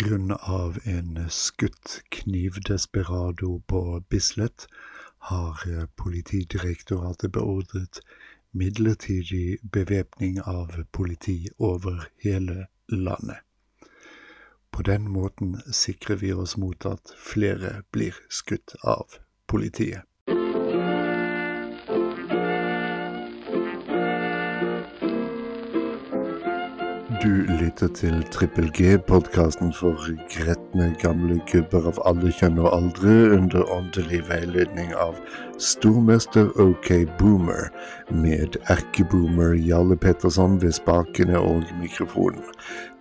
grunn av en skutt knivdesperado på Bislett har Politidirektoratet beordret midlertidig bevæpning av politi over hele landet. På den måten sikrer vi oss mot at flere blir skutt av politiet. Du lytter til Trippel G, podkasten for gretne gamle gubber av alle kjønn og aldre, under åndelig veiledning av stormester OK Boomer, med erkeboomer Jarle Petterson ved spakene og mikrofonen,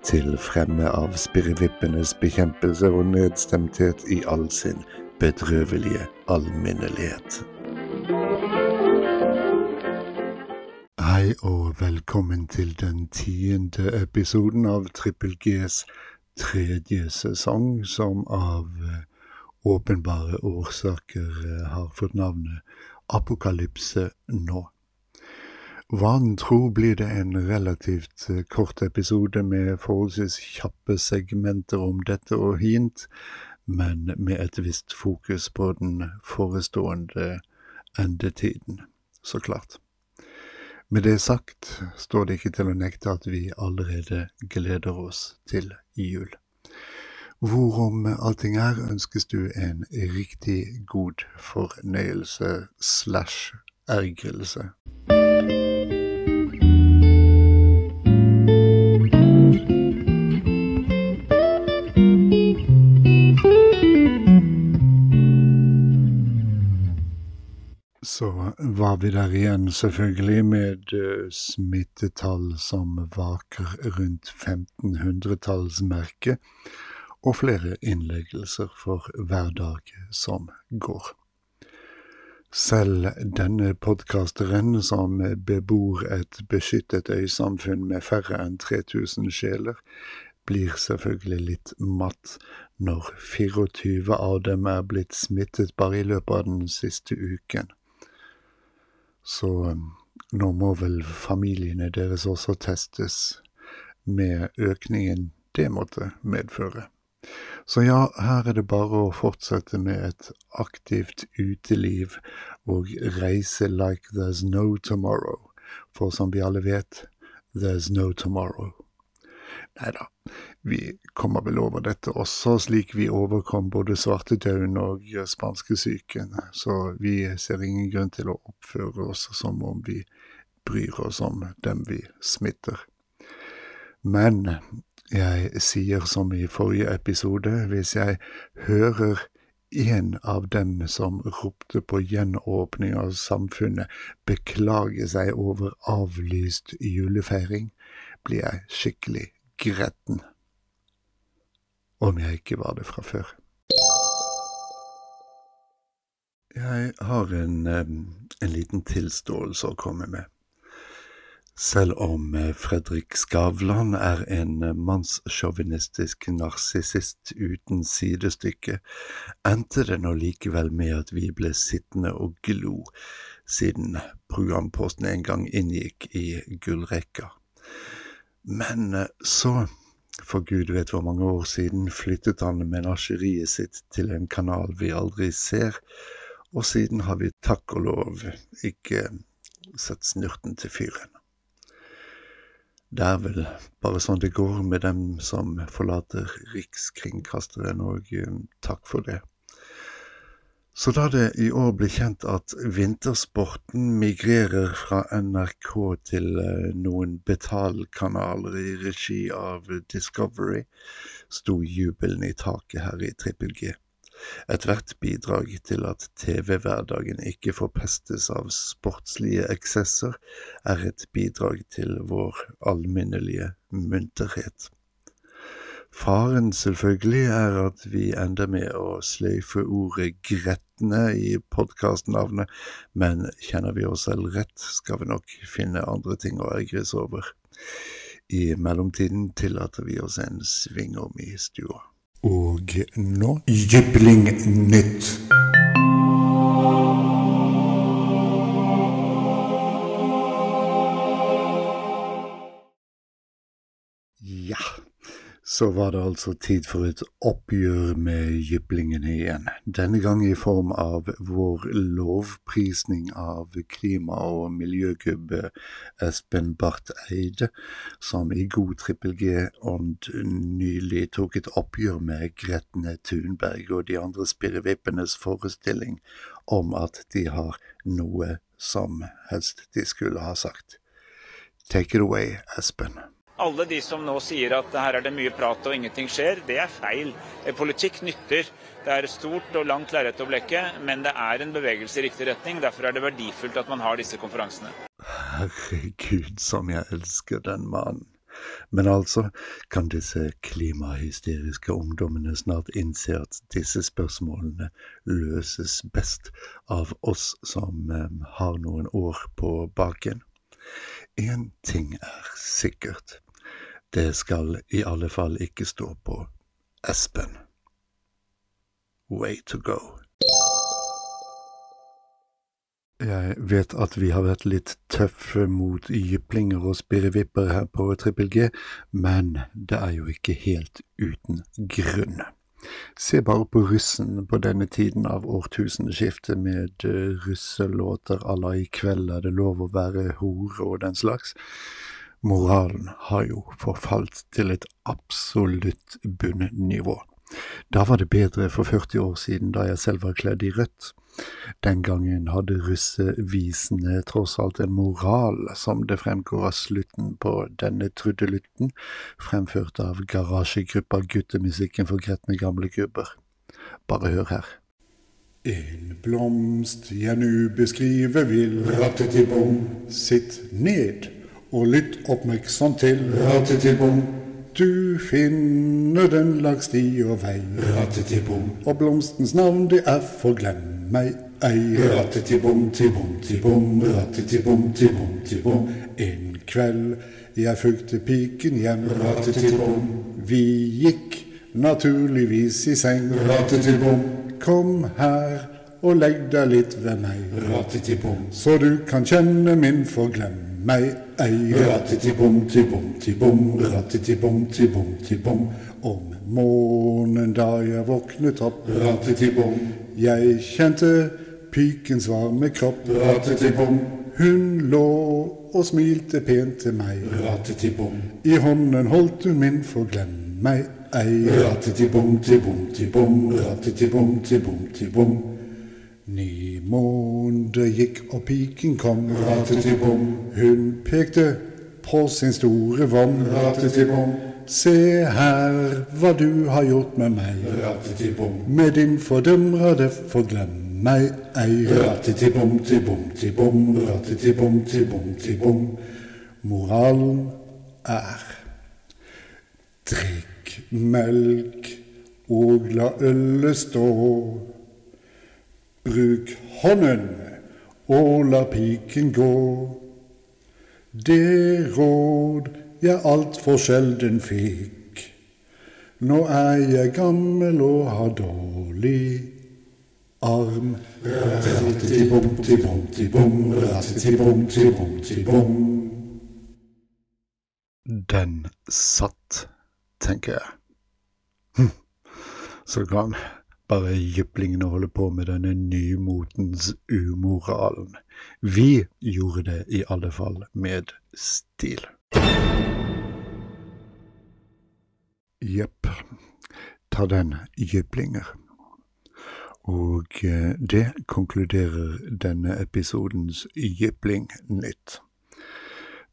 til fremme av spirrevippenes bekjempelse og nedstemthet i all sin bedrøvelige alminnelighet. Hei og velkommen til den tiende episoden av Trippel Gs tredje sesong, som av eh, åpenbare årsaker eh, har fått navnet Apokalypse nå. Vanen tro blir det en relativt eh, kort episode med forholdsvis kjappe segmenter om dette og hint, men med et visst fokus på den forestående endetiden, så klart. Med det sagt står det ikke til å nekte at vi allerede gleder oss til jul. Hvorom allting er, ønskes du en riktig god fornøyelse slash ergrelse. Så var vi der igjen, selvfølgelig, med uh, smittetall som vaker rundt 1500-tallsmerket, og flere innleggelser for hver dag som går. Selv denne podkasteren, som bebor et beskyttet øysamfunn med færre enn 3000 sjeler, blir selvfølgelig litt matt når 24 av dem er blitt smittet bare i løpet av den siste uken. Så um, nå må vel familiene deres også testes med økningen det måtte medføre. Så ja, her er det bare å fortsette med et aktivt uteliv og reise like there's no tomorrow, for som vi alle vet, there's no tomorrow. Nei da, vi kommer vel over dette også, slik vi overkom både svartedauden og spanskesyken, så vi ser ingen grunn til å oppføre oss som om vi bryr oss om dem vi smitter. Men jeg sier som i forrige episode, hvis jeg hører en av dem som ropte på gjenåpning av samfunnet, beklage seg over avlyst julefeiring, blir jeg skikkelig gretten. Om jeg ikke var det fra før. Jeg har en, en liten tilståelse å komme med. Selv om eh, Fredrik Skavlan er en eh, mannssjåvinistisk narsissist uten sidestykke, endte det nå likevel med at vi ble sittende og glo, siden programposten en gang inngikk i gullrekka. Men eh, så, for gud vet hvor mange år siden, flyttet han menasjeriet sitt til en kanal vi aldri ser, og siden har vi takk og lov ikke sett snurten til fyren. Det er vel bare sånn det går med dem som forlater Rikskringkasteren, og eh, takk for det. Så da det i år ble kjent at vintersporten migrerer fra NRK til eh, noen betalkanaler i regi av Discovery, sto jubelen i taket her i Trippel G. Ethvert bidrag til at TV-hverdagen ikke forpestes av sportslige eksesser, er et bidrag til vår alminnelige munterhet. Faren selvfølgelig er at vi ender med å sløyfe ordet gretne i podkastnavnet, men kjenner vi oss selv rett, skal vi nok finne andre ting å ergres over. I mellomtiden tillater vi oss en svingom i stua. Og nå Jypling nytt. Så var det altså tid for et oppgjør med jyplingene igjen. Denne gang i form av vår lovprisning av klima- og miljøgubbe Espen Barth Eide, som i god trippel G-ånd nylig tok et oppgjør med Gretne Thunberg og de andre spirrevippenes forestilling om at de har noe som helst de skulle ha sagt. Take it away, Espen. Alle de som nå sier at her er det mye prat og ingenting skjer, det er feil. Eh, politikk nytter. Det er stort og langt lerret å blekke, men det er en bevegelse i riktig retning. Derfor er det verdifullt at man har disse konferansene. Herregud, som jeg elsker den mannen. Men altså, kan disse klimahysteriske ungdommene snart innse at disse spørsmålene løses best av oss som um, har noen år på baken? Én ting er sikkert. Det skal i alle fall ikke stå på Espen. Way to go. Jeg vet at vi har vært litt tøffe mot jyplinger og spirrevipper her på Trippel G, men det er jo ikke helt uten grunn. Se bare på russen på denne tiden av årtusenskiftet med uh, russelåter à la I kveld er det lov å være hore og den slags. Moralen har jo forfalt til et absolutt bunnivå. Da var det bedre for 40 år siden, da jeg selv var kledd i rødt. Den gangen hadde russevisene tross alt en moral, som det fremgår av slutten på denne trudelutten, fremført av garasjegruppa Guttemusikken for gretne gamle gubber. Bare hør her. En blomst jeg nu beskrive vil, rattetibom, sitt ned og lytt oppmerksomt til Ratetibom. Du finner den langs sti og vei. Ratetibom. Og blomstens navn det er for glem meg ei. Ratetibom, tibom, tibom, ratetibom, tibom, tibom. En kveld jeg fulgte piken hjem. Ratetibom. Vi gikk naturligvis i seng. Ratetibom. Kom her og legg deg litt ved meg. Rattetibom. Så du kan kjenne min forglem meg ei. Rattetibom-tibom-tibom, rattetibom-tibom-tibom. Om morgenen da jeg våknet opp, rattetibom. Jeg kjente pikens varme kropp, rattetibom. Hun lå og smilte pent til meg, rattetibom. I hånden holdt hun min for glem meg ei. Rattetibom-tibom-tibom, rattetibom-tibom-tibom. Ni måneder gikk og piken kom, ratetibom. Hun pekte på sin store vom, ratetibom. Se her hva du har gjort med meg, ratetibom. Med din fordømrede forglem meg ei, ratetibom, tibom, tibom, ratetibom, tibom, tibom. Moralen er drikk melk og la ølet stå. Bruk hånden og la piken gå. Det råd jeg altfor sjelden fikk. Nå er jeg gammel og har dårlig arm. Den satt, tenker jeg. Hm. Så kan bare jyplingene holder på med denne nymotens umoralen. Vi gjorde det i alle fall med stil. Jepp. Ta den, jyplinger. Og eh, det konkluderer denne episodens Jypling Nytt.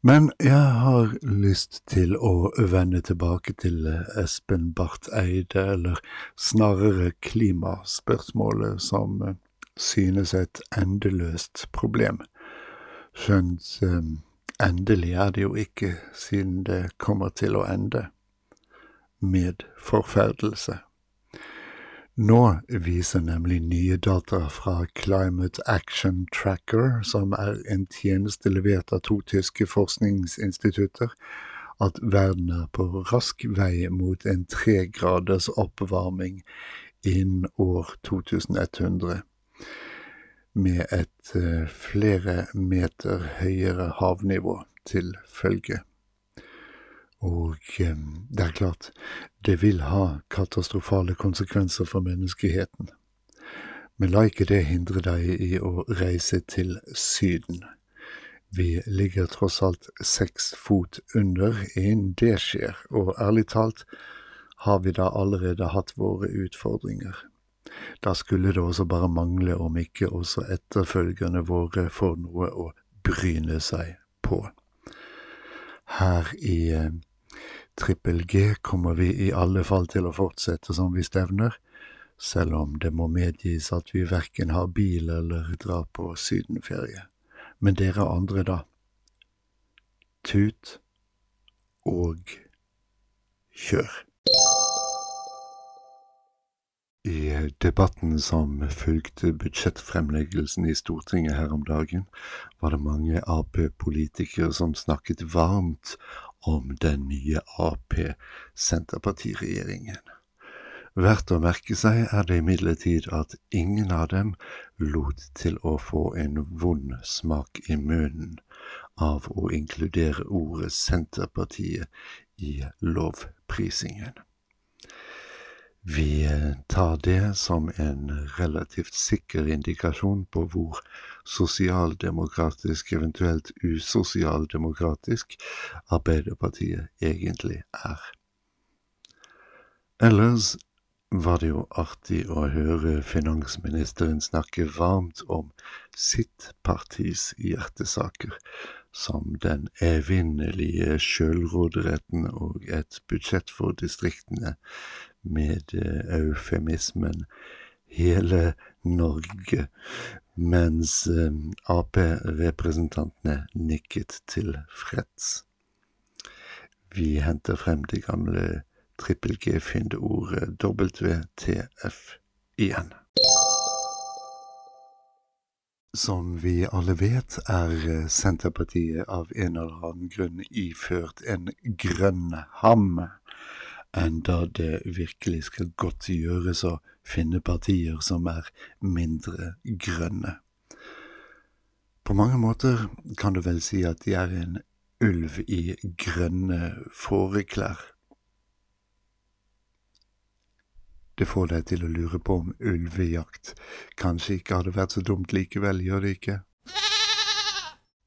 Men jeg har lyst til å vende tilbake til Espen Barth Eide, eller snarere klimaspørsmålet, som synes et endeløst problem. Skjønt eh, endelig er det jo ikke, siden det kommer til å ende med forferdelse. Nå viser nemlig nye data fra Climate Action Tracker, som er en tjeneste levert av to tyske forskningsinstitutter, at verden er på rask vei mot en tregraders oppvarming innen år 2100, med et uh, flere meter høyere havnivå til følge. Og eh, det er klart, det vil ha katastrofale konsekvenser for menneskeheten. Men la ikke det hindre deg i å reise til Syden. Vi ligger tross alt seks fot under innen det skjer, og ærlig talt har vi da allerede hatt våre utfordringer. Da skulle det også bare mangle om ikke også etterfølgerne våre får noe å bryne seg på. Her i eh, Trippel G kommer vi i alle fall til å fortsette som vi stevner, selv om det må medgis at vi verken har bil eller drar på sydenferie. Men dere andre, da? Tut og kjør. I debatten som fulgte budsjettfremleggelsen i Stortinget her om dagen, var det mange Ap-politikere som snakket varmt om den nye Ap-Senterpartiregjeringen. Verdt å merke seg er det imidlertid at ingen av dem lot til å få en vond smak i munnen av å inkludere ordet Senterpartiet i lovprisingen. Vi tar det som en relativt sikker indikasjon på hvor sosialdemokratisk, eventuelt usosialdemokratisk, Arbeiderpartiet egentlig er. Ellers var det jo artig å høre finansministeren snakke varmt om sitt partis hjertesaker, som den evinnelige sjølråderetten og et budsjett for distriktene, med eufemismen hele Norge, mens eh, Ap-representantene nikket tilfreds. Vi henter frem det gamle trippel G-findeordet WTF igjen. Som vi alle vet, er Senterpartiet av en eller annen grunn iført en grønn ham, enda det virkelig skal godt gjøres å finne partier som er mindre grønne. På mange måter kan du vel si at de er en ulv i grønne fåreklær. Det får deg til å lure på om ulvejakt kanskje ikke hadde vært så dumt likevel, gjør det ikke?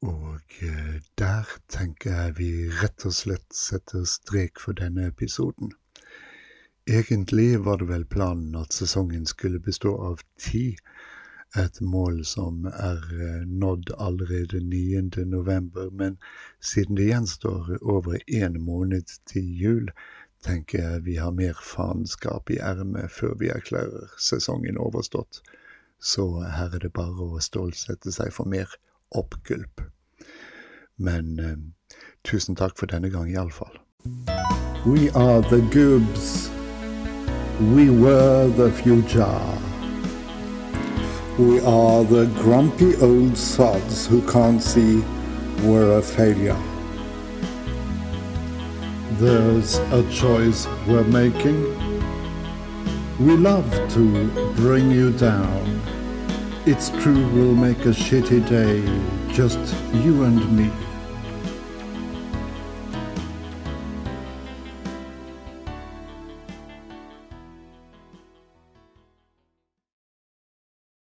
Og eh, der tenker jeg vi rett og slett setter strek for denne episoden. Egentlig var det vel planen at sesongen skulle bestå av ti, et mål som er eh, nådd allerede 9. november, men siden det gjenstår over én måned til jul, tenker jeg vi har mer faenskap i ermet før vi erklærer sesongen overstått. Så her er det bare å stålsette seg for mer oppgulp. Men eh, tusen takk for denne gang, iallfall. We are the Goobs. We were the future. We are the grumpy old sods who can't see we're a failure. There's a choice we're making. We love to bring you down. It's true we'll make a shitty day, just you and me.